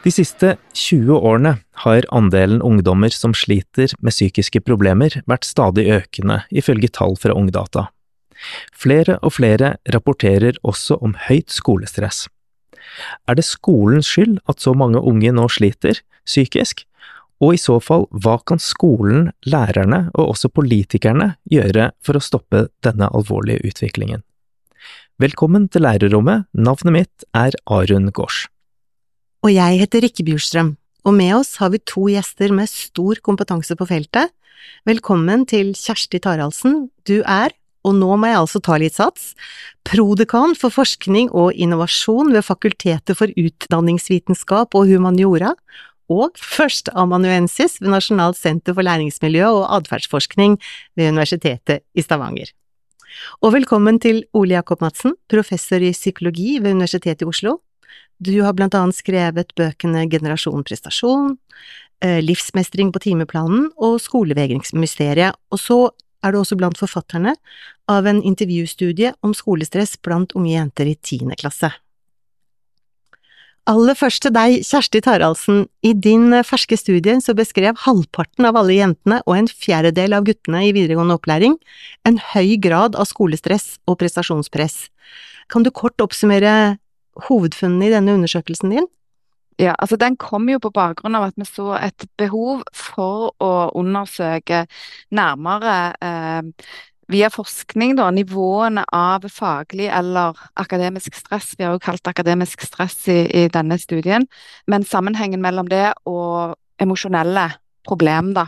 De siste 20 årene har andelen ungdommer som sliter med psykiske problemer vært stadig økende, ifølge tall fra Ungdata. Flere og flere rapporterer også om høyt skolestress. Er det skolens skyld at så mange unge nå sliter psykisk, og i så fall, hva kan skolen, lærerne og også politikerne gjøre for å stoppe denne alvorlige utviklingen? Velkommen til lærerrommet, navnet mitt er Arun Gaars. Og jeg heter Rikke Bjurstrøm, og med oss har vi to gjester med stor kompetanse på feltet. Velkommen til Kjersti Taraldsen, du er, og nå må jeg altså ta litt sats, prodekan for forskning og innovasjon ved Fakultetet for utdanningsvitenskap og humaniora, og førsteamanuensis ved Nasjonalt senter for læringsmiljø og atferdsforskning ved Universitetet i Stavanger. Og velkommen til Ole Jakob Madsen, professor i psykologi ved Universitetet i Oslo, du har blant annet skrevet bøkene Generasjon prestasjon, eh, Livsmestring på timeplanen og Skolevegringsmysteriet, og så er du også blant forfatterne av en intervjustudie om skolestress blant unge jenter i tiende klasse. Aller først til deg, Kjersti Taraldsen. I din eh, ferske studie så beskrev halvparten av alle jentene og en fjerdedel av guttene i videregående opplæring en høy grad av skolestress og prestasjonspress. Kan du kort oppsummere hovedfunnene i denne undersøkelsen din? Ja, altså Den kom jo på bakgrunn av at vi så et behov for å undersøke nærmere eh, via forskning da, nivåene av faglig eller akademisk stress. Vi har jo kalt akademisk stress i, i denne studien. Men sammenhengen mellom det og emosjonelle problem, da.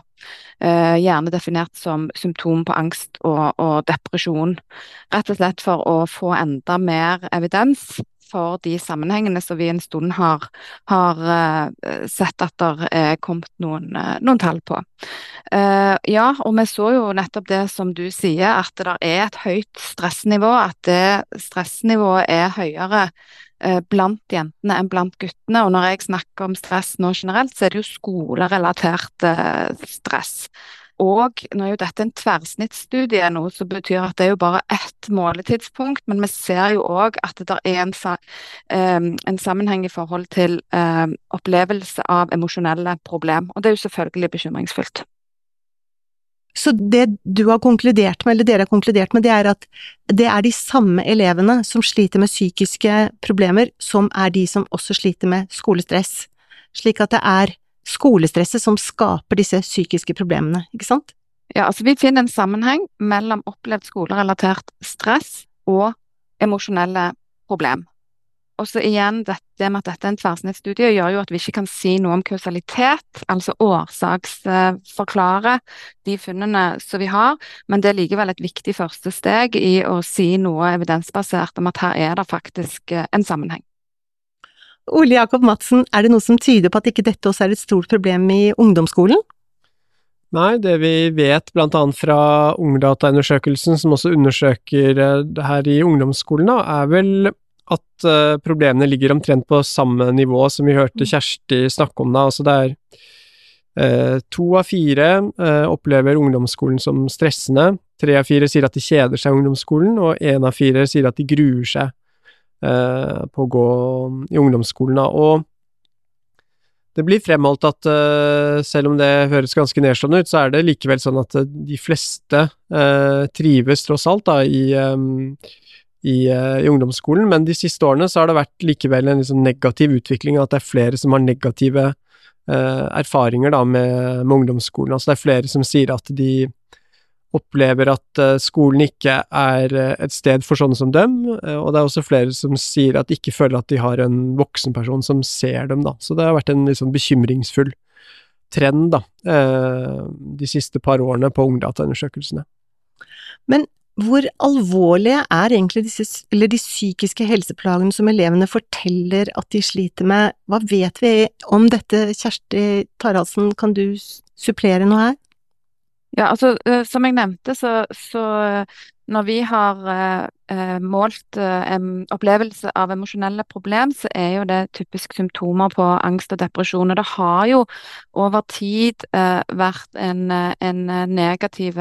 Eh, gjerne definert som symptom på angst og, og, depresjon. Rett og slett for å få enda mer evidens for de sammenhengene som vi en stund har, har uh, sett at det er kommet noen, uh, noen tall på. Uh, ja, og vi så jo nettopp det som du sier, at det er et høyt stressnivå. At det stressnivået er høyere blant jentene enn blant guttene. Og når jeg snakker om stress nå generelt, så er det jo skolerelatert stress. Og nå er jo dette en tverrsnittsstudie, noe som betyr at det er jo bare ett måletidspunkt, men vi ser jo òg at det er en, en, sammenheng i forhold til opplevelse av emosjonelle problem. Og det er jo selvfølgelig bekymringsfullt. Så det du har konkludert med, eller dere har konkludert med, det er at det er de samme elevene som sliter med psykiske problemer, som er de som også sliter med skolestress. Slik at det er skolestresset som skaper disse psykiske problemene, ikke sant? Ja, altså vi finner en sammenheng mellom opplevd skolerelatert stress og emosjonelle problem. Og så igjen, dette med at dette er en tverrsnittstudie, gjør jo at vi ikke kan si noe om kausalitet, altså årsaksforklare de funnene som vi har, men det er likevel et viktig første steg i å si noe evidensbasert om at her er det faktisk eh, en sammenheng. Ole Jakob Madsen, er det noe som tyder på at ikke dette også er et stort problem i ungdomsskolen? Nei, det vi vet blant annet fra Ungdataundersøkelsen, som også undersøker eh, det her i ungdomsskolen, er vel at uh, problemene ligger omtrent på samme nivå som vi hørte Kjersti snakke om. da, altså det er uh, To av fire uh, opplever ungdomsskolen som stressende, tre av fire sier at de kjeder seg i ungdomsskolen, og én av fire sier at de gruer seg Eh, på å gå i ungdomsskolen. Og det blir fremholdt at uh, selv om det høres ganske nedslående ut, så er det likevel sånn at uh, de fleste trives tross alt da, i, i, i, ungdomsskolen, men de siste årene så har det vært likevel en liksom negativ utvikling, at det er flere som har negative erfaringer da, med, med, ungdomsskolen. Altså det er flere som sier at de opplever at eh, skolen ikke er eh, et sted for sånne som dem, eh, og det er også flere som sier at de ikke føler at de har en voksenperson som ser dem, da. Så det har vært en litt sånn bekymringsfull trend, da, de siste par årene på ungdataundersøkelsene. Men hvor alvorlige er egentlig disse, eller de psykiske helseplagene som elevene forteller at de sliter med? Hva vet vi om dette, Kjersti Taraldsen, kan du supplere noe her? Ja, altså som jeg nevnte, så, så når vi har eh, målt eh, opplevelse av emosjonelle problem, så er jo det typisk symptomer på angst og depresjon. Og det har jo over tid eh, vært en, en, negativ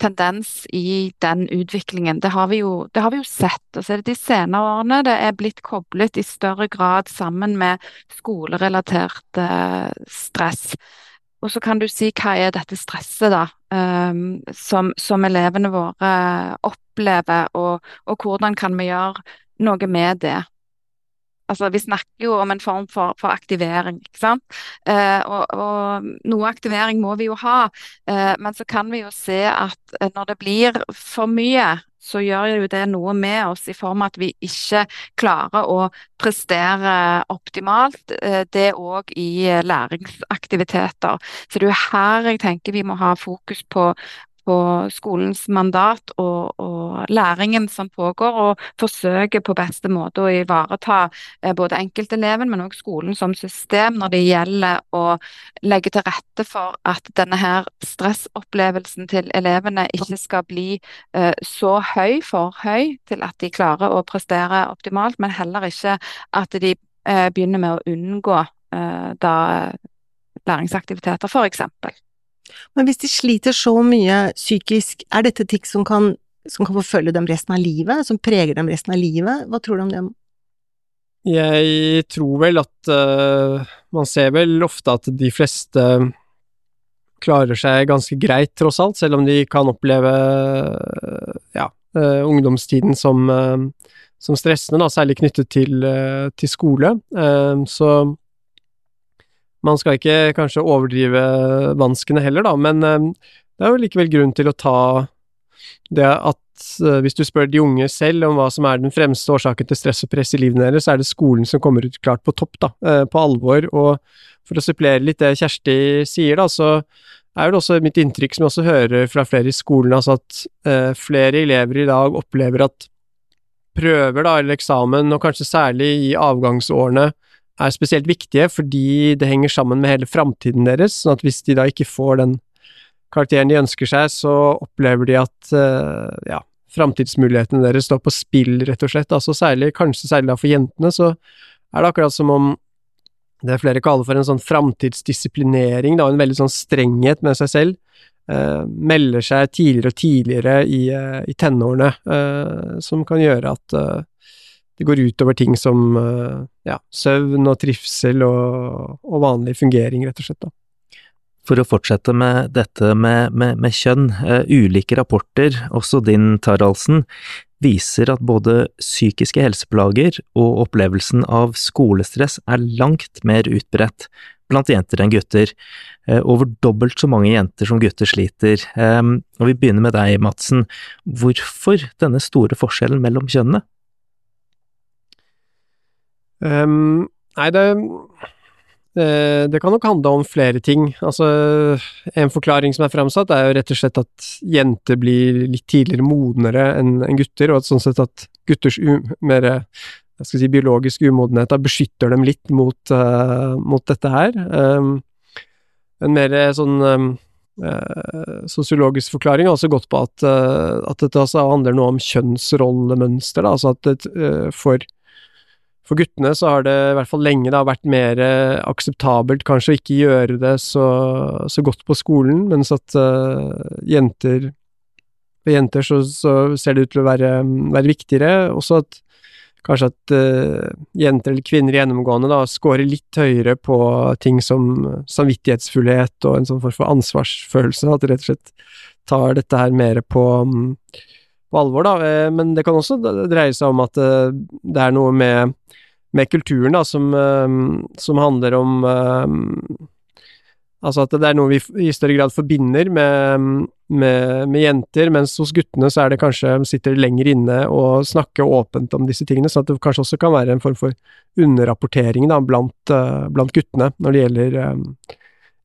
tendens i den utviklingen. Det har vi jo, har vi jo sett. Og så er det de senere årene det er blitt koblet i større grad sammen med skolerelatert stress. Og så kan du si hva er dette stresset, da, um, som, som, elevene våre opplever, og, og, hvordan kan vi gjøre noe med det. Altså, vi snakker jo om en form for, for aktivering, ikke sant. Uh, og, og, noe aktivering må vi jo ha, uh, men så kan vi jo se at uh, når det blir for mye, så gjør jo det noe med oss i form av at vi ikke klarer å prestere optimalt. Eh, det òg i læringsaktiviteter. Så det er jo her jeg tenker vi må ha fokus på på skolens mandat og, og, læringen som pågår, og forsøker på beste måte å ivareta eh, både enkelteleven, men også skolen som system når det gjelder å legge til rette for at denne her stressopplevelsen til elevene ikke skal bli eh, så høy, for høy, til at de klarer å prestere optimalt, men heller ikke at de eh, begynner med å unngå eh, da læringsaktiviteter, f.eks. Men hvis de sliter så mye psykisk, er dette ting som kan, som kan forfølge dem resten av livet, som preger dem resten av livet? Hva tror du om det? Jeg tror vel at uh, Man ser vel ofte at de fleste klarer seg ganske greit, tross alt, selv om de kan oppleve uh, ja, uh, ungdomstiden som, som, stressende, da, særlig knyttet til, til skole. så man skal ikke kanskje overdrive vanskene heller, da, men eh, det er jo likevel grunn til å ta det at eh, hvis du spør de unge selv om hva som er den fremste årsaken til stress og press i livene deres, så er det skolen som kommer ut klart på topp, da, eh, på alvor. Og for å supplere litt det Kjersti sier, da, så er det også mitt inntrykk, som jeg også hører fra flere i skolen, altså at eh, flere elever i dag opplever at prøver da, eller eksamen, og kanskje særlig i avgangsårene, er spesielt viktige fordi det henger sammen med hele framtiden deres, sånn at hvis de da ikke får den karakteren de ønsker seg, så opplever de at uh, ja, framtidsmulighetene deres står på spill, rett og slett. Altså særlig, kanskje særlig da for jentene, så er det akkurat som om det flere kaller for en sånn framtidsdisiplinering, en veldig sånn strenghet med seg selv. Uh, melder seg tidligere og tidligere i, uh, i tenårene, som kan gjøre at det går utover ting som eh, ja, søvn og trivsel og, og, vanlig fungering, rett og slett. da. For å fortsette med dette med, med, med kjønn, uh, ulike rapporter, også din Taraldsen, viser at både psykiske helseplager og opplevelsen av skolestress er langt mer utbredt blant jenter enn gutter. Uh, over dobbelt så mange jenter som gutter sliter. Og vi begynner med deg, Madsen. Hvorfor denne store forskjellen mellom kjønnene? Um, nei, det, det, kan nok handle om flere ting. Altså, en forklaring som er framsatt, er jo rett og slett at jenter blir litt tidligere modnere enn gutter, og at sånn sett at gutters mer si, biologisk umodenhet da beskytter dem litt mot, uh, mot dette her. Um, en mer sånn um, uh, sosiologisk forklaring har også gått på at, uh, at dette altså handler noe om kjønnsrollemønster, da, altså at det, for for guttene så har det i hvert fall lenge da vært mer eh, akseptabelt kanskje å ikke gjøre det så, så godt på skolen, mens at uh, jenter For jenter så, så, ser det ut til å være, være viktigere. Også at kanskje at uh, jenter eller kvinner gjennomgående da scorer litt høyere på ting som samvittighetsfullhet og en sånn form for ansvarsfølelse. At de rett og slett tar dette her mer på, på alvor, da. Men det kan også dreie seg om at det er noe med med kulturen, da, som, ehm, som handler om Altså at det er noe vi i større grad forbinder med, med, med, jenter, mens hos guttene så er det kanskje sitter lenger inne og snakker åpent om disse tingene, så at det kanskje også kan være en form for underrapportering da, blant, blant guttene når det gjelder,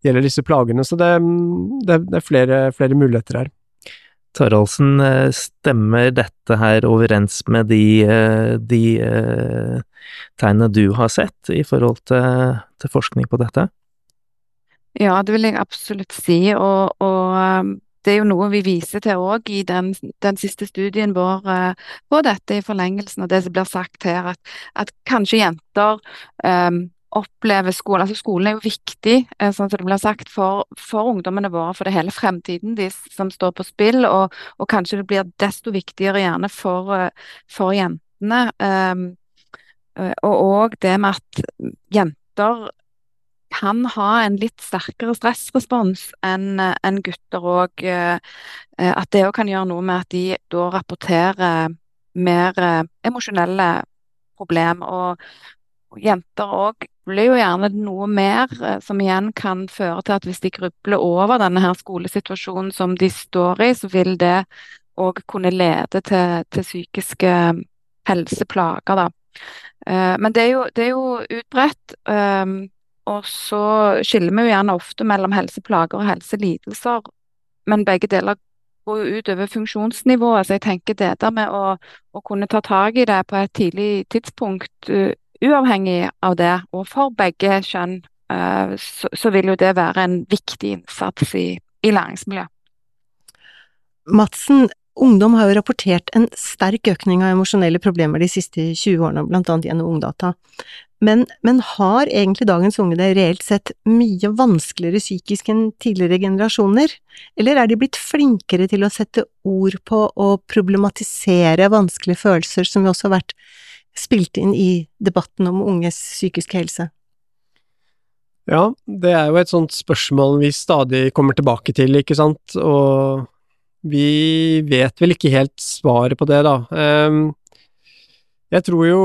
gjelder, disse plagene. Så det, det, det er flere, flere muligheter her. Taraldsen, eh, stemmer dette her overens med de, eh, de uh, tegnene du har sett i forhold til, til, forskning på dette? Ja, det vil jeg absolutt si, og, og det er jo noe vi viser til òg i den, den, siste studien vår på dette, i forlengelsen av det som blir sagt her, at, at kanskje jenter um, opplever skolen altså Skolen er jo viktig, uh, sånn som det blir sagt, for, for, ungdommene våre. For det hele fremtiden de, som står på spill, og, og, kanskje det blir desto viktigere gjerne for, uh, for jentene. Um, og òg det med at jenter kan ha en litt sterkere stressrespons enn en gutter òg. Eh, at det òg kan gjøre noe med at de da rapporterer mer eh, emosjonelle problem. Og, jenter òg blir jo gjerne noe mer, eh, som igjen kan føre til at hvis de grubler over denne her skolesituasjonen som de står i, så vil det òg kunne lede til, til psykiske helseplager, da. Men det er jo, det er jo utbredt. Og så skiller vi jo gjerne ofte mellom helseplager og helselidelser, men begge deler går jo ut over funksjonsnivået. Så jeg tenker det der med å, å kunne ta tak i det på et tidlig tidspunkt, uavhengig av det, og for begge kjønn, uh, så, vil jo det være en viktig innsats i, i læringsmiljøet. Madsen, ungdom har jo rapportert en sterk økning av emosjonelle problemer de siste 20 årene, blant annet gjennom Ungdata. Men, men, har egentlig dagens unge det reelt sett mye vanskeligere psykisk enn tidligere generasjoner, eller er de blitt flinkere til å sette ord på og problematisere vanskelige følelser, som jo også har vært spilt inn i debatten om unges psykiske helse? Ja, det er jo et sånt spørsmål vi stadig kommer tilbake til, ikke sant, og vi vet vel ikke helt svaret på det, da. Ehm, jeg tror jo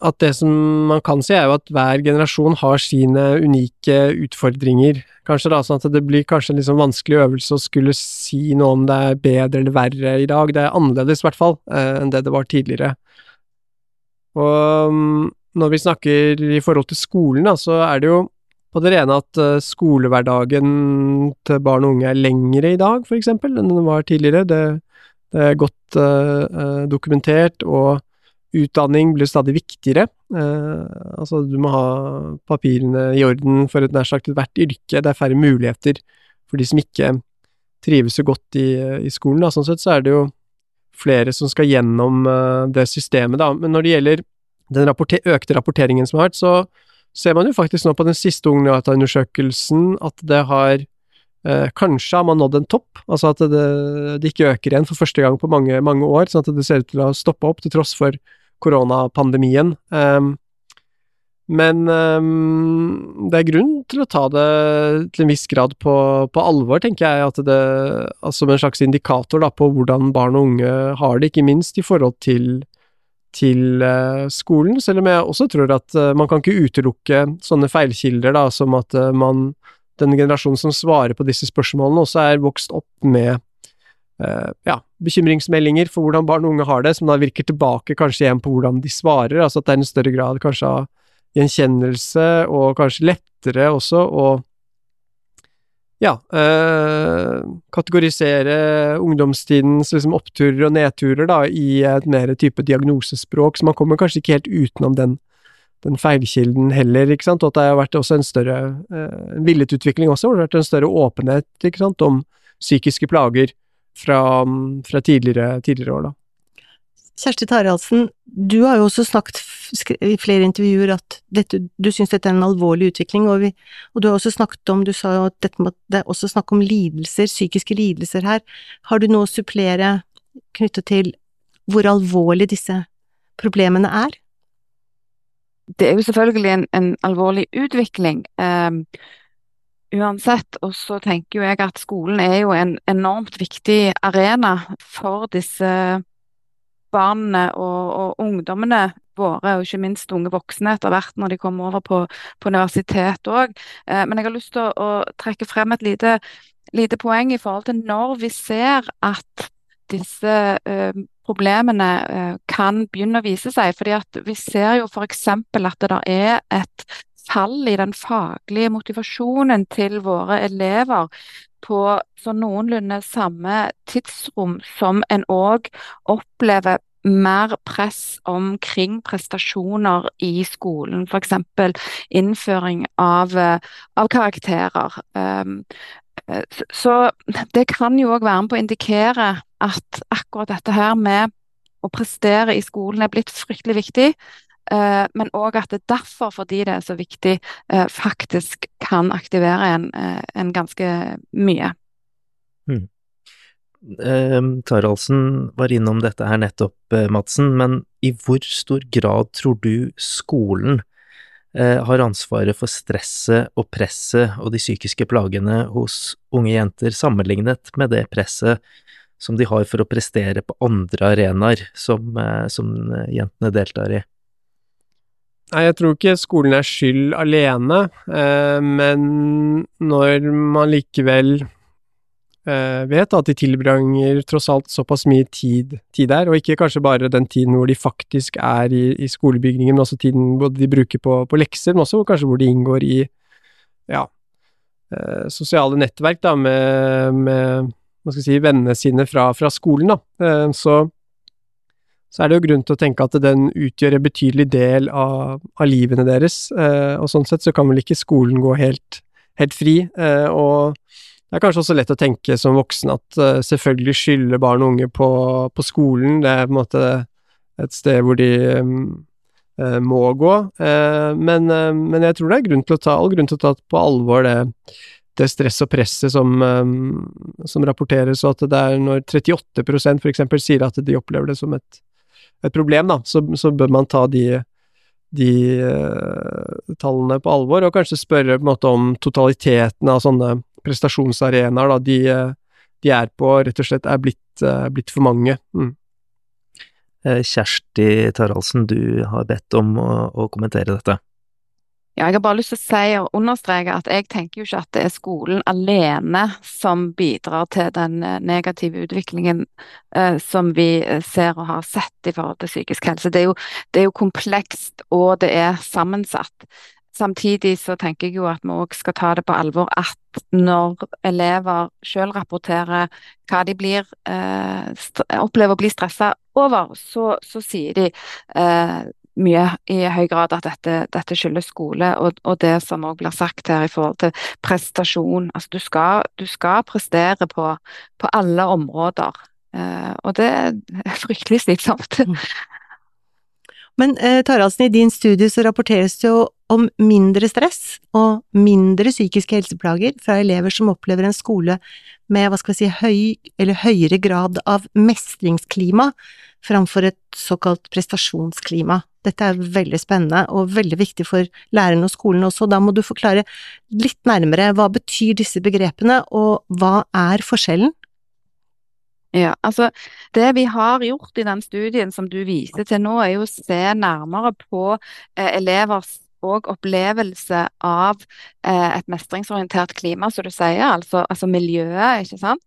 at det som man kan si, er jo at hver generasjon har sine unike utfordringer. Kanskje da, sånn at det blir kanskje en liksom vanskelig øvelse å skulle si noe om det er bedre eller verre i dag. Det er annerledes, i hvert fall, eh, enn det det var tidligere. Og mm, når vi snakker i forhold til skolen, da, så er det jo på det rene at uh, skolehverdagen til barn og unge er lengre i dag, for eksempel, enn den var tidligere. Det, det er godt uh, dokumentert, og utdanning blir stadig viktigere. Uh, altså, du må ha papirene i orden for et nær sagt ethvert yrke. Det er færre muligheter for de som ikke trives så godt i, i skolen. Da. Sånn sett så er det jo flere som skal gjennom uh, det systemet, da. Men når det gjelder den rapporter økte rapporteringen som har vært, så ser man jo faktisk nå på den siste Ungdata-undersøkelsen at det har Eh, kanskje har man nådd en topp, altså at det, det, ikke øker igjen for første gang på mange, mange år, sånn at det ser ut til å stoppe opp til tross for koronapandemien. Um, men um, det er grunn til å ta det til en viss grad på, på alvor, tenker jeg. At det, altså Som en slags indikator da, på hvordan barn og unge har det, ikke minst i forhold til, til uh, skolen. Selv om jeg også tror at uh, man kan ikke utelukke sånne feilkilder da, som at uh, man, den generasjonen som svarer på disse spørsmålene, også er vokst opp med uh, ja, bekymringsmeldinger for hvordan barn og unge har det, som da virker tilbake kanskje igjen på hvordan de svarer, altså at det er en større grad kanskje av gjenkjennelse, og kanskje lettere også å ja, øh, kategorisere ungdomstidens liksom, oppturer og nedturer da, i et mer type diagnosespråk, så man kommer kanskje ikke helt utenom den, den feilkilden heller, ikke sant, og at det har vært også en større øh, villet utvikling også, hvor det har vært en større åpenhet ikke sant, om psykiske plager, fra, fra tidligere, tidligere, år, da. Kjersti Taraldsen, du har jo også snakket i flere intervjuer at dette, du syns dette er en alvorlig utvikling, og, vi, og, du har også snakket om, du sa at dette det er også snakk om lidelser, psykiske lidelser her. Har du noe å supplere knyttet til hvor alvorlig disse problemene er? Det er jo selvfølgelig en, en alvorlig utvikling. Um, uansett. Og så tenker jo jeg at skolen er jo en enormt viktig arena for disse barna og, og, ungdommene våre, og ikke minst unge voksne etter hvert når de kommer over på, på universitet òg. Eh, men jeg har lyst til å, å trekke frem et lite, lite, poeng i forhold til når vi ser at disse eh, problemene eh, kan begynne å vise seg. fordi at Vi ser jo f.eks. at det er et fall i den faglige motivasjonen til våre elever på så noenlunde samme tidsrom som en òg opplever mer press omkring prestasjoner i skolen, f.eks. innføring av, av karakterer. Um, Eh, så det kan jo òg være med på å indikere at akkurat dette her med å prestere i skolen er blitt fryktelig viktig. Eh, men òg at det derfor, fordi det er så viktig, eh, faktisk kan aktivere en, en ganske mye. Hmm. Eh, Taraldsen var innom dette her nettopp, Madsen, men i hvor stor grad tror du skolen Eh, har ansvaret for stresset og presset og de psykiske plagene hos unge jenter, sammenlignet med det presset som de har for å prestere på andre arenaer som, eh, som jentene deltar i? Nei, jeg tror ikke skolen er skyld alene, eh, men når man likevel vet at de tilbringer tross alt såpass mye tid, tid, der, og ikke kanskje bare den tiden hvor de faktisk er i, i skolebygningen, men også tiden både de bruker på, på, lekser, men også kanskje hvor de inngår i ja, eh, sosiale nettverk da, med, med hva skal si, vennene sine fra, fra skolen. Da. Eh, så, så, er det jo grunn til å tenke at den utgjør en betydelig del av, av livene deres, og sånn sett så kan vel ikke skolen gå helt, helt fri. og det er kanskje også lett å tenke som voksen at uh, selvfølgelig skylder barn og unge på, på, skolen, det er på en måte et sted hvor de um, uh, må gå, uh, men, men, jeg tror det er grunn til å ta, all grunn til å ta på alvor det, det stresset og presset som, um, som, rapporteres, og at det er når 38% for eksempel sier at de opplever det som et, et problem, da, så, så, bør man ta de de tallene på alvor, og kanskje spørre på en måte om totaliteten av sånne prestasjonsarenaer de, de, er på, rett og slett er blitt, eh, blitt for mange. Mm. Eh, Kjersti Taraldsen, du har bedt om å, å, kommentere dette. Ja, jeg har bare lyst til å si og understreke at jeg tenker jo ikke at det er skolen alene som bidrar til den eh, negative utviklingen eh, som vi ser og har sett i forhold til psykisk helse. Det er jo, det er jo komplekst og det er sammensatt. Samtidig så tenker jeg jo at vi òg skal ta det på alvor at når elever selv rapporterer hva de blir, eh, opplever å bli stressa over, så, så, sier de eh, mye i høy grad at dette, dette skyldes skole, og, og det som òg blir sagt her i forhold til prestasjon. Altså du skal, du skal prestere på, på alle områder, eh, og det er fryktelig slitsomt. Mm. Men eh, Taraldsen, i din studie så rapporteres det jo om mindre stress og mindre psykiske helseplager fra elever som opplever en skole med hva skal vi si, høy eller høyere grad av mestringsklima framfor et såkalt prestasjonsklima. Dette er veldig spennende og veldig viktig for læreren og skolen også. Da må du forklare litt nærmere hva betyr disse begrepene, og hva er forskjellen? Ja, altså Det vi har gjort i den studien som du viser til nå, er jo å se nærmere på eh, elevers og opplevelse av eh, et mestringsorientert klima, som du sier, altså, altså miljøet, ikke sant?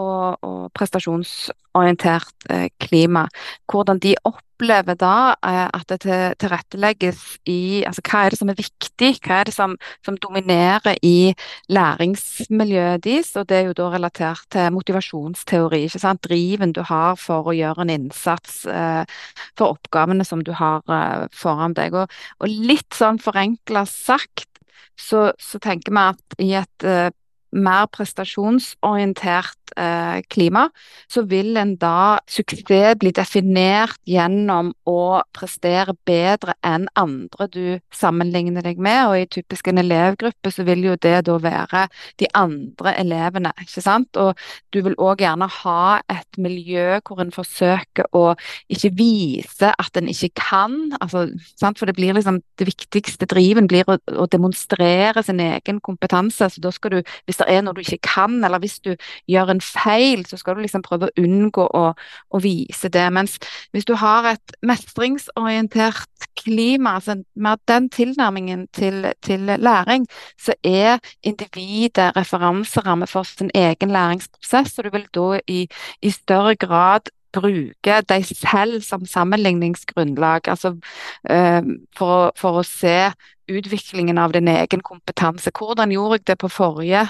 Og, og prestasjonsorientert eh, klima. Hvordan de opplever da eh, at det tilrettelegges i altså Hva er det som er viktig, hva er det som, som dominerer i læringsmiljøet deres? Og det er jo da relatert til motivasjonsteori, ikke sant? driven du har for å gjøre en innsats eh, for oppgavene som du har foran deg. Og, og litt sånn forenkla sagt så, så, tenker vi at i et mer prestasjonsorientert eh, klima, så vil en da suksess bli definert gjennom å prestere bedre enn andre du sammenligner deg med. Og i typisk en elevgruppe så vil jo det da være de andre elevene, ikke sant. Og du vil òg gjerne ha et miljø hvor en forsøker å ikke vise at en ikke kan, altså, sant? for det blir liksom det viktigste driven blir å, å demonstrere sin egen kompetanse. så da skal du, hvis det er når du ikke kan, eller hvis du gjør en feil, så skal du liksom prøve å unngå å, å vise det. Mens hvis du har et mestringsorientert klima, altså mer den tilnærmingen til, til læring, så er individet referanseramme for sin egen læringsprosess, og du vil da i, i større grad bruke deg selv som sammenligningsgrunnlag, altså uh, for, for, å se utviklingen av din egen kompetanse. Hvordan gjorde jeg det på forrige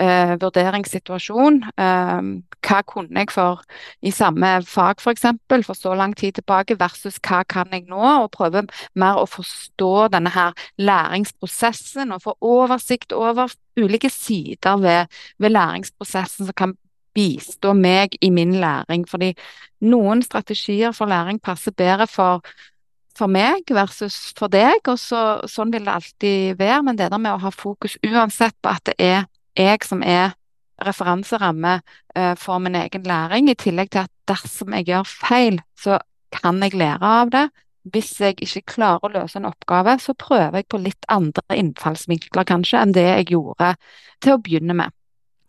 eh, vurderingssituasjon? Eh, hva kunne jeg for i samme fag f.eks. For, eksempel, for så lang tid tilbake, versus hva kan jeg nå? Og prøve mer å forstå denne her læringsprosessen og få oversikt over ulike sider ved, ved læringsprosessen som kan bistå meg i min læring. Fordi noen strategier for læring passer bedre for for meg versus for deg, og så, sånn vil det alltid være. Men det der med å ha fokus uansett på at det er jeg som er referanseramme uh, for min egen læring, i tillegg til at dersom jeg gjør feil, så kan jeg lære av det. Hvis jeg ikke klarer å løse en oppgave, så prøver jeg på litt andre innfallsvinkler kanskje enn det jeg gjorde til å begynne med.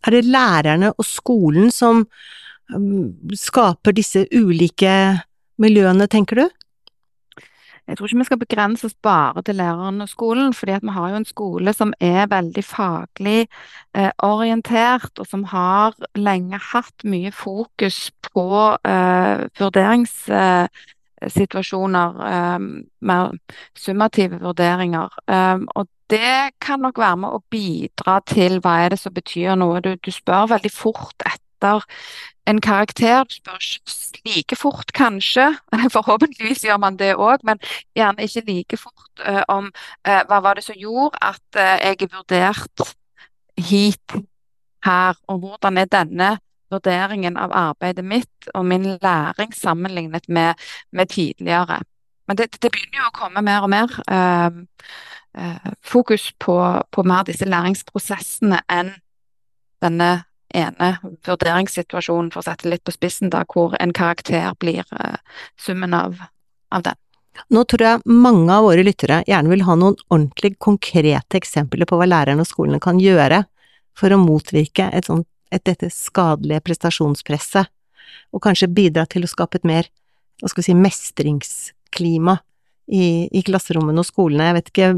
Er det lærerne og skolen som um, skaper disse ulike miljøene, tenker du? Jeg tror ikke vi skal begrense oss bare til læreren og skolen, fordi vi har jo en skole som er veldig faglig eh, orientert, og som har lenge hatt mye fokus på eh, vurderingssituasjoner, eh, mer summative vurderinger. Eh, og det kan nok være med å bidra til hva er det som betyr noe. Du, du spør veldig fort etter en karakter. Du spør ikke like fort, kanskje. Forhåpentligvis gjør man det òg, men gjerne ikke like fort uh, om uh, hva var det som gjorde at uh, jeg er vurdert hit, her, og hvordan er denne vurderingen av arbeidet mitt og min læring sammenlignet med, med tidligere. Men det, det, begynner jo å komme mer og mer fokus på, på mer disse læringsprosessene enn denne ene vurderingssituasjonen, for å sette litt på spissen, da, hvor en karakter blir uh, summen av, av, den. Nå tror jeg mange av våre lyttere gjerne vil ha noen ordentlig konkrete eksempler på hva lærerne og skolene kan gjøre for å motvirke et sånt, et, dette skadelige prestasjonspresset, og kanskje bidra til å skape et mer, hva skal vi si, mestringsklima i, i klasserommene og skolene. Jeg vet ikke,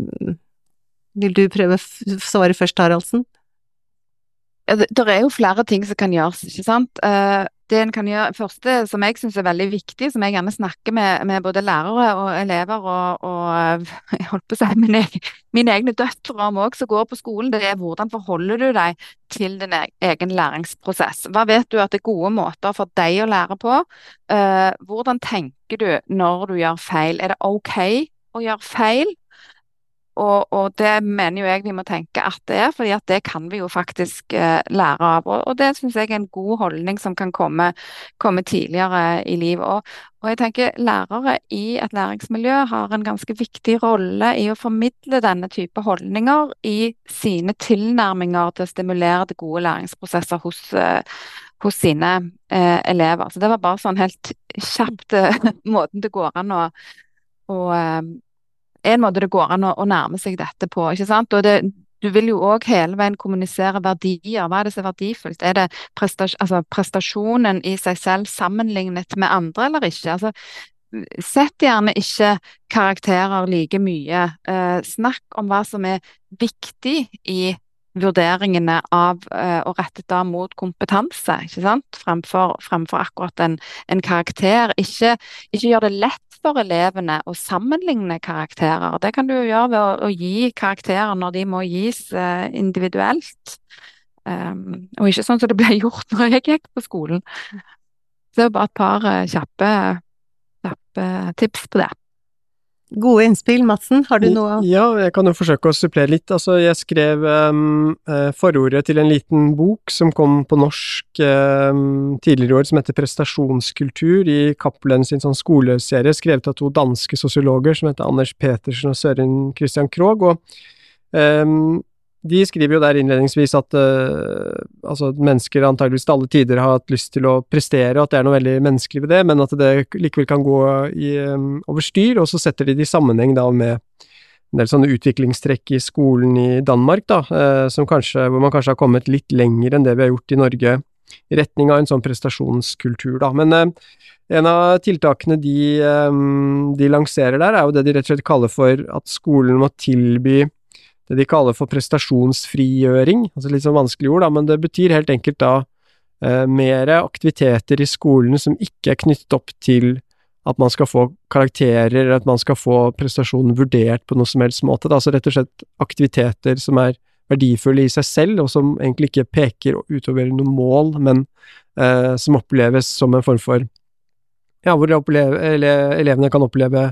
vil du prøve å svare først, Haraldsen? Det er jo flere ting som kan gjøres, ikke sant. Eh, det en kan gjøre, første som jeg syns er veldig viktig, som jeg gjerne snakker med, med både lærere og elever og, og jeg holdt på å si mine, mine egne døtre om òg, som går på skolen, det er hvordan forholder du deg til din e-, egen læringsprosess. Hva vet du at det er gode måter for deg å lære på? Uh, hvordan tenker du når du gjør feil? Er det OK å gjøre feil? Og, og, det mener jo jeg vi må tenke at det er, fordi at det kan vi jo faktisk eh, lære av. Og, og det syns jeg er en god holdning som kan komme, komme tidligere i livet. Og, og, jeg tenker lærere i et læringsmiljø har en ganske viktig rolle i å formidle denne type holdninger i sine tilnærminger til å stimulere til gode læringsprosesser hos, eh, hos sine eh, elever. Så det var bare sånn helt kjapt eh, måten det går an å, eh, en måte det går an å, å nærme seg dette på. ikke sant? Og det, du vil jo òg hele veien kommunisere verdier. Hva er det som er verdifullt? Er det prestas altså prestasjonen i seg selv sammenlignet med andre eller ikke? Altså, Sett gjerne ikke karakterer like mye. Eh, snakk om hva som er viktig i vurderingene av og rettet da mot kompetanse, ikke sant? Fremfor, fremfor akkurat en, en karakter. Ikke, ikke gjør det lett for elevene å sammenligne karakterer. Det kan du gjøre ved å, å gi karakterer når de må gis uh, individuelt. Um, og ikke sånn som det ble gjort når jeg gikk på skolen. Så det er bare et par uh, kjappe, kjappe tips på det. Gode innspill, Madsen. Har du noe Ja, jeg kan jo forsøke å supplere litt. Altså, jeg skrev um, forordet til en liten bok som kom på norsk um, tidligere i år, som heter Prestasjonskultur, i Cappelen sin sånn skoleserie, skrevet av to danske sosiologer som heter Anders Petersen og Søren Christian Krogh. Og um, de skriver jo der innledningsvis at uh, altså mennesker antageligvis til alle tider har hatt lyst til å prestere, og at det er noe veldig menneskelig ved det, men at det likevel kan gå um, over styr, og så setter de det i sammenheng da med en del sånne utviklingstrekk i skolen i Danmark, da, uh, kanskje, hvor man kanskje har kommet litt lenger enn det vi har gjort i Norge, i retning av en sånn prestasjonskultur, da. Men uh, en av tiltakene de, um, de lanserer der, er jo det de rett og slett kaller for at skolen må tilby det de kaller for prestasjonsfrigjøring. Altså litt sånn vanskelig ord, da, men det betyr helt enkelt da eh, mer aktiviteter i skolen som ikke er knyttet opp til at man skal få karakterer, at man skal få prestasjonen vurdert på noe som helst måte. Da. Altså rett og slett aktiviteter som er verdifulle i seg selv, og som egentlig ikke peker utover noe mål, men eh, som oppleves som en form for Ja, hvor elevene kan oppleve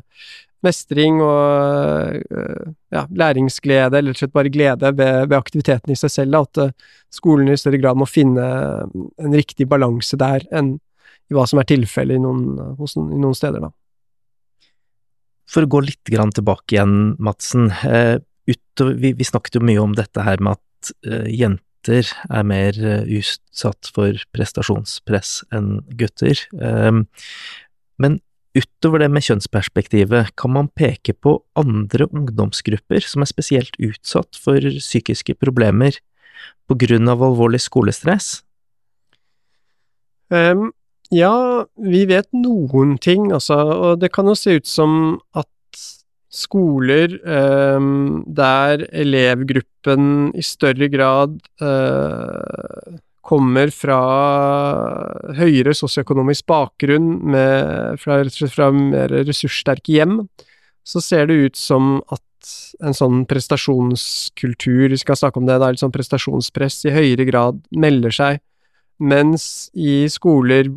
mestring og eh, ja, læringsglede, eller rett og slett bare glede ved, ved aktiviteten i seg selv. At uh, skolen i større grad må finne en riktig balanse der enn i hva som er tilfellet i, noen, i noen steder, da. For å gå litt tilbake igjen, Madsen. Eh, utover, vi, vi, snakket jo mye om dette her med at uh, jenter er mer uh, utsatt for prestasjonspress enn gutter. Um, men utover det med kjønnsperspektivet, kan man peke på andre ungdomsgrupper som er spesielt utsatt for psykiske problemer på grunn av alvorlig skolestress? Um, ja, vi vet noen ting, altså, og det kan jo se ut som at skoler um, der elevgruppen i større grad uh, kommer fra høyere sosioøkonomisk bakgrunn, med, fra, fra mer ressurssterke hjem, så ser det ut som at en sånn prestasjonskultur, vi skal snakke om det, da, litt sånn prestasjonspress, i høyere grad melder seg, mens i skoler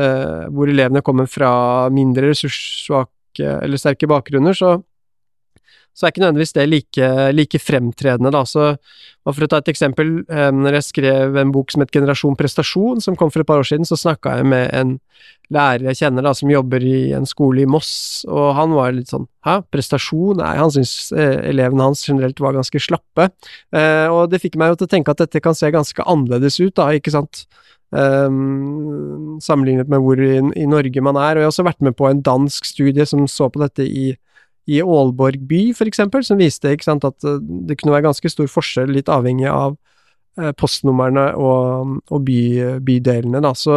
eh, hvor elevene kommer fra mindre ressurssvake eller sterke bakgrunner, så så er ikke nødvendigvis det like, like fremtredende, da. Så for å ta et eksempel, eh, når jeg skrev en bok som het Generasjon prestasjon, som kom for et par år siden, så snakka jeg med en lærer jeg kjenner da, som jobber i en skole i Moss, og han var litt sånn hæ, prestasjon? Nei, han syntes eh, elevene hans generelt var ganske slappe. Eh, og det fikk meg jo til å tenke at dette kan se ganske annerledes ut, da, ikke sant. Um, sammenlignet med hvor i, i, Norge man er. Og jeg har også vært med på en dansk studie som så på dette i i Aalborg by, for eksempel, som viste sant, at eh, det kunne være ganske stor forskjell, litt avhengig av eh, postnumrene og, og by, bydelene, da. Så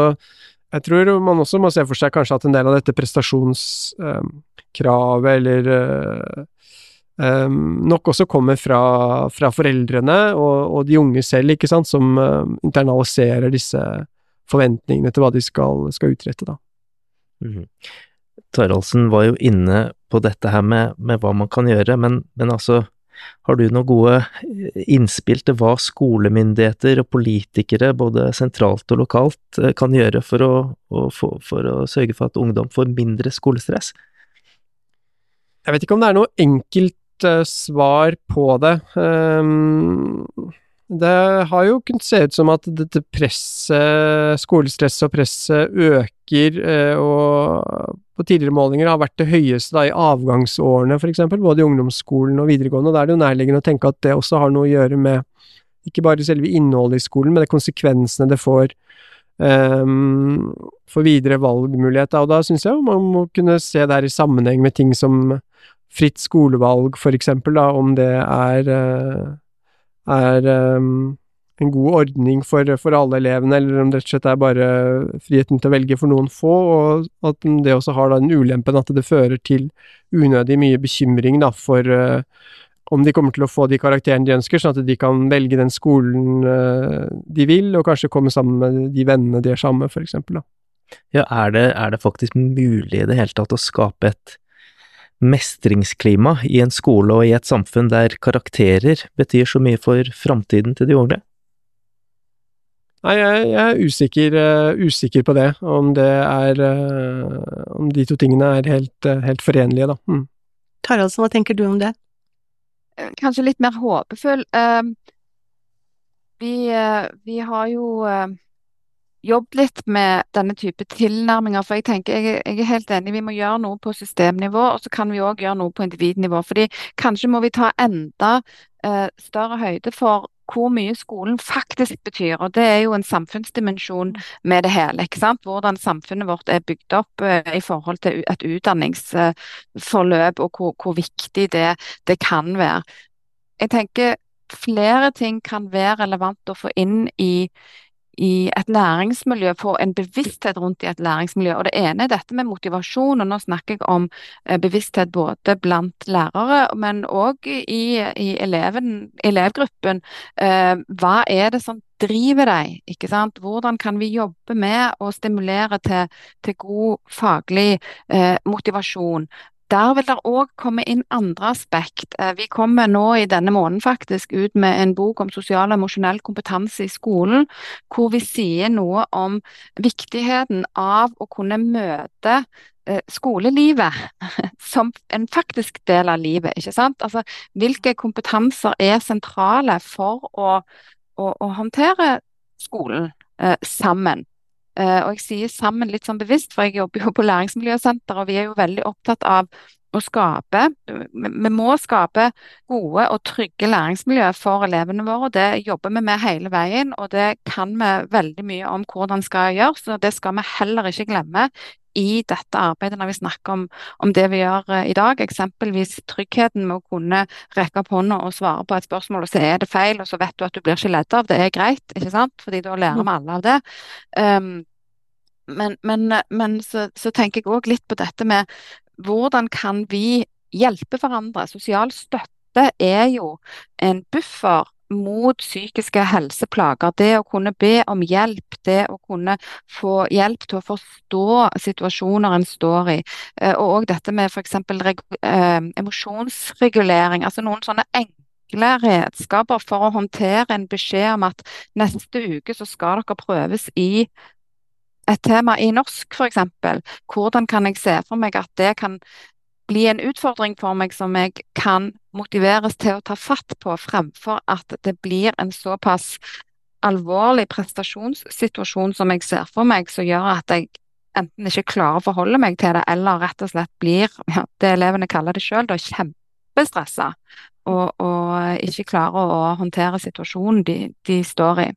jeg tror man også må se for seg kanskje at en del av dette prestasjonskravet, eller eh, nok også kommer fra, fra foreldrene og, og, de unge selv, ikke sant, som internaliserer disse forventningene til hva de skal, skal utrette, da. Mm -hmm. Taraldsen var jo inne på dette her med, med hva man kan gjøre, men, men, altså, har du noen gode innspill til hva skolemyndigheter og politikere, både sentralt og lokalt, eh, kan gjøre for å, for, for å sørge for at ungdom får mindre skolestress? Jeg vet ikke om det er noe enkelt uh, svar på det. Um, det har jo kunnet se ut som at dette presset, skolestresset og presset øker, uh, og på tidligere målinger har vært det høyeste da, i avgangsårene, f.eks., både i ungdomsskolen og videregående. og Da er det jo nærliggende å tenke at det også har noe å gjøre med ikke bare selve innholdet i skolen, men det konsekvensene det får um, for videre valgmuligheter. Og da syns jeg man må kunne se det her i sammenheng med ting som fritt skolevalg, eksempel, om det er, eh, er um, en god ordning for, for, alle elevene, eller om det rett og slett er bare friheten til å velge for noen få, og at det også har da den ulempen at det fører til unødig mye bekymring da, for uh, om de kommer til å få de karakterene de ønsker, sånn at de kan velge den skolen uh, de vil, og kanskje komme sammen med de vennene de er sammen med, for eksempel. Da. Ja, er det, er det faktisk mulig i det hele tatt å skape et mestringsklima i en skole og i et samfunn der karakterer betyr så mye for framtiden til de unge? Nei, jeg, jeg er usikker, uh, usikker, på det, om det er uh, Om de to tingene er helt, uh, helt forenlige, da. Mm. Taraldsen, hva tenker du om det? Kanskje litt mer håpefull. Ehm, vi, vi, har jo jobbet litt med denne type tilnærminger, for jeg tenker jeg, jeg, er helt enig, vi må gjøre noe på systemnivå, og så kan vi òg gjøre noe på individnivå. fordi kanskje må vi ta enda større høyde for hvor mye skolen faktisk betyr. Og det er jo en samfunnsdimensjon med det hele. ikke sant? Hvordan samfunnet vårt er bygd opp uh, i forhold til et utdanningsforløp, og hvor, hvor viktig det, det, kan være. Jeg tenker flere ting kan være relevant å få inn i, i et læringsmiljø, få en bevissthet rundt i et læringsmiljø. Og Det ene er dette med motivasjon, og nå snakker jeg om eh, bevissthet både blant lærere, men òg i, i eleven, elevgruppen. Eh, hva er det som driver deg? ikke sant? Hvordan kan vi jobbe med å stimulere til, til god faglig eh, motivasjon? Der vil det òg komme inn andre aspekt. Eh, vi kommer nå i denne måneden faktisk ut med en bok om sosial og emosjonell kompetanse i skolen, hvor vi sier noe om viktigheten av å kunne møte eh, skolelivet som en faktisk del av livet. ikke sant? Altså, Hvilke kompetanser er sentrale for å, å, å håndtere skolen eh, sammen? Uh, og jeg sier sammen litt sånn bevisst, for jeg jobber jo på læringsmiljøsenter, og vi er jo veldig opptatt av å skape Vi må skape gode og trygge læringsmiljø for elevene våre. Det jobber vi med hele veien, og det kan vi veldig mye om hvordan skal gjøres. og Det skal vi heller ikke glemme i dette arbeidet når vi snakker om, om det vi gjør uh, i dag. Eksempelvis tryggheten med å kunne rekke opp hånda og svare på et spørsmål, og så er det feil, og så vet du at du blir ikke ledd av. Det er greit, ikke sant? Fordi da lærer vi alle av det. Um, men, men, men så, så, tenker jeg òg litt på dette med hvordan kan vi hjelpe hverandre. Sosial støtte er jo en buffer mot psykiske helseplager. Det å kunne be om hjelp, det å kunne få hjelp til å forstå situasjoner en står i. Eh, og òg dette med f.eks. Eh, emosjonsregulering. Altså noen sånne enkle redskaper for å håndtere en beskjed om at neste uke så skal dere prøves i et tema i norsk, f.eks. Hvordan kan jeg se for meg at det kan bli en utfordring for meg som jeg kan motiveres til å ta fatt på, fremfor at det blir en såpass alvorlig prestasjonssituasjon som jeg ser for meg, som gjør at jeg enten ikke klarer å forholde meg til det, eller rett og slett blir, ja, det elevene kaller det sjøl, kjempestressa. Og, og, ikke klarer å håndtere situasjonen de, de står i.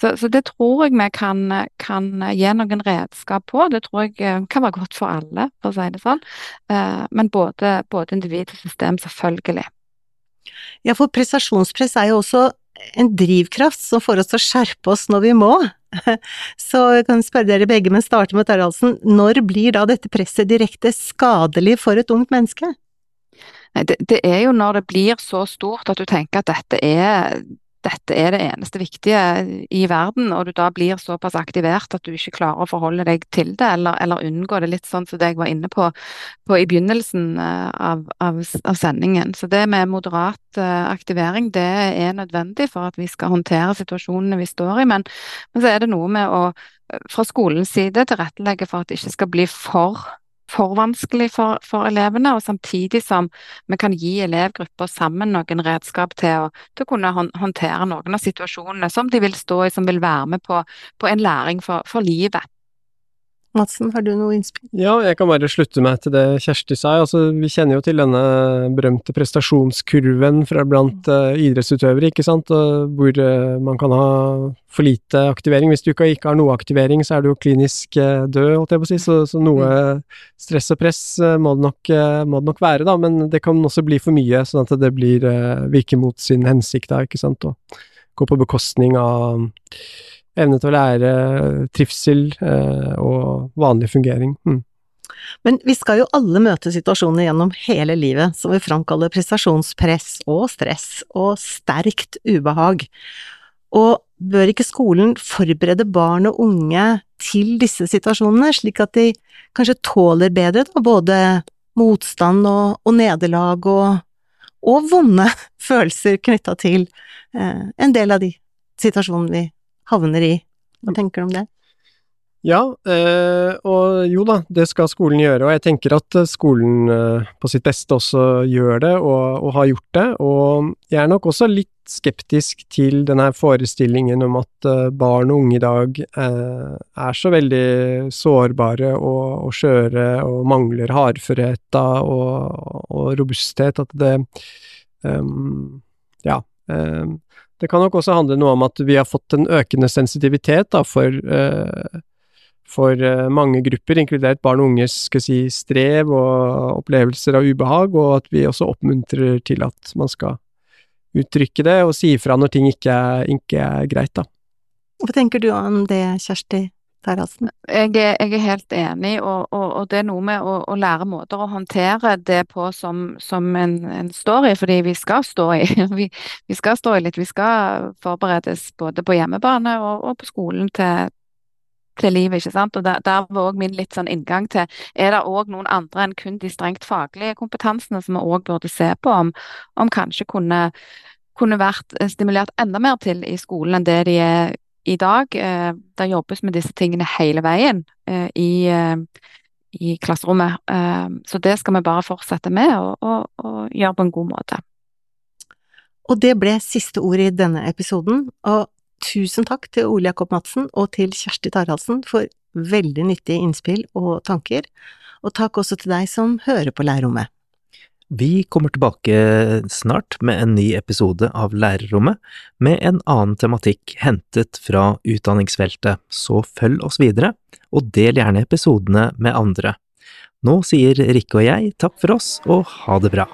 Så, så, det tror jeg vi kan, kan, gi noen redskap på. Det tror jeg eh, kan være godt for alle, for å si det sånn. Eh, men både, både individ og system, selvfølgelig. Ja, for prestasjonspress er jo også en drivkraft som får oss til å skjerpe oss når vi må. Så jeg kan spørre dere begge, men starte med Taraldsen. Når blir da dette presset direkte skadelig for et ungt menneske? Det, det, er jo når det blir så stort at du tenker at dette er dette er det eneste viktige i verden, og du da blir såpass aktivert at du ikke klarer å forholde deg til det, eller, eller unngå det, litt sånn som det jeg var inne på, på i begynnelsen eh, av, av, av, sendingen. Så det med moderat uh, aktivering, det er nødvendig for at vi skal håndtere situasjonene vi står i, men, men så er det noe med å eh, fra skolens side tilrettelegge for at det ikke skal bli for for vanskelig for, for, elevene, og samtidig som vi kan gi elevgrupper sammen noen redskap til å, til å kunne håndtere noen av situasjonene som de vil stå i, som vil være med på, på en læring for, for livet. Madsen, har du noe innspill? Ja, jeg kan bare slutte meg til det Kjersti sa. Altså, vi kjenner jo til denne berømte prestasjonskurven fra blant uh, idrettsutøvere, ikke sant, og hvor uh, man kan ha for lite aktivering. Hvis du ikke, ikke har noe aktivering, så er du jo klinisk uh, død, holdt jeg på å si, så, så noe mm. stress og press må det, nok, må, det nok, være, da, men det kan også bli for mye, sånn at det blir virker mot sin hensikt, da, ikke sant, og gå på bekostning av evne til å lære, trivsel eh, og vanlig fungering. Mm. Men vi skal jo alle møte situasjoner gjennom hele livet som vil framkalle prestasjonspress og stress og sterkt ubehag. Og bør ikke skolen forberede barn og unge til disse situasjonene, slik at de kanskje tåler bedre da, både motstand og, og nederlag og, og vonde følelser knytta til eh, en del av de situasjonene vi havner i. Hva tenker du om det? Ja, øh, og jo da, det skal skolen gjøre, og jeg tenker at eh, skolen øh, på sitt beste også gjør det, og, og, har gjort det. Og jeg er nok også litt skeptisk til denne forestillingen om at barn og unge i dag er så veldig sårbare og, og skjøre og mangler hardførhet og, og, robusthet at det um, Ja. Um, det kan nok også handle noe om at vi har fått en økende sensitivitet da, for, uh, for uh, mange grupper, inkludert barn og unges skal si, strev og opplevelser av ubehag, og at vi også oppmuntrer til at man skal uttrykke det og si ifra når ting ikke er, ikke er greit. da. Hva tenker du om det, Kjersti Taraldsen? Jeg jeg er helt enig, og, og, og, det er noe med å, å, lære måter å håndtere det på som, som en, en, står i, fordi vi skal stå i. Vi, vi, skal stå i litt. Vi skal forberedes både på hjemmebane og, og på skolen til, til livet, ikke sant. Og der, der var òg min litt sånn inngang til Er det òg noen andre enn kun de strengt faglige kompetansene som vi òg burde se på om, om kanskje kunne, kunne vært stimulert enda mer til i skolen enn det de er i dag. Eh, det jobbes med disse tingene hele veien eh, i, i klasserommet. Så det skal vi bare fortsette med og, og, og gjøre på en god måte. Og det ble siste ord i denne episoden. Og Tusen takk til Ole Jakob Madsen og til Kjersti Taraldsen for veldig nyttige innspill og tanker, og takk også til deg som hører på Lærerrommet. Vi kommer tilbake snart med en ny episode av Lærerrommet, med en annen tematikk hentet fra utdanningsfeltet, så følg oss videre, og del gjerne episodene med andre. Nå sier Rikke og jeg takk for oss, og ha det bra.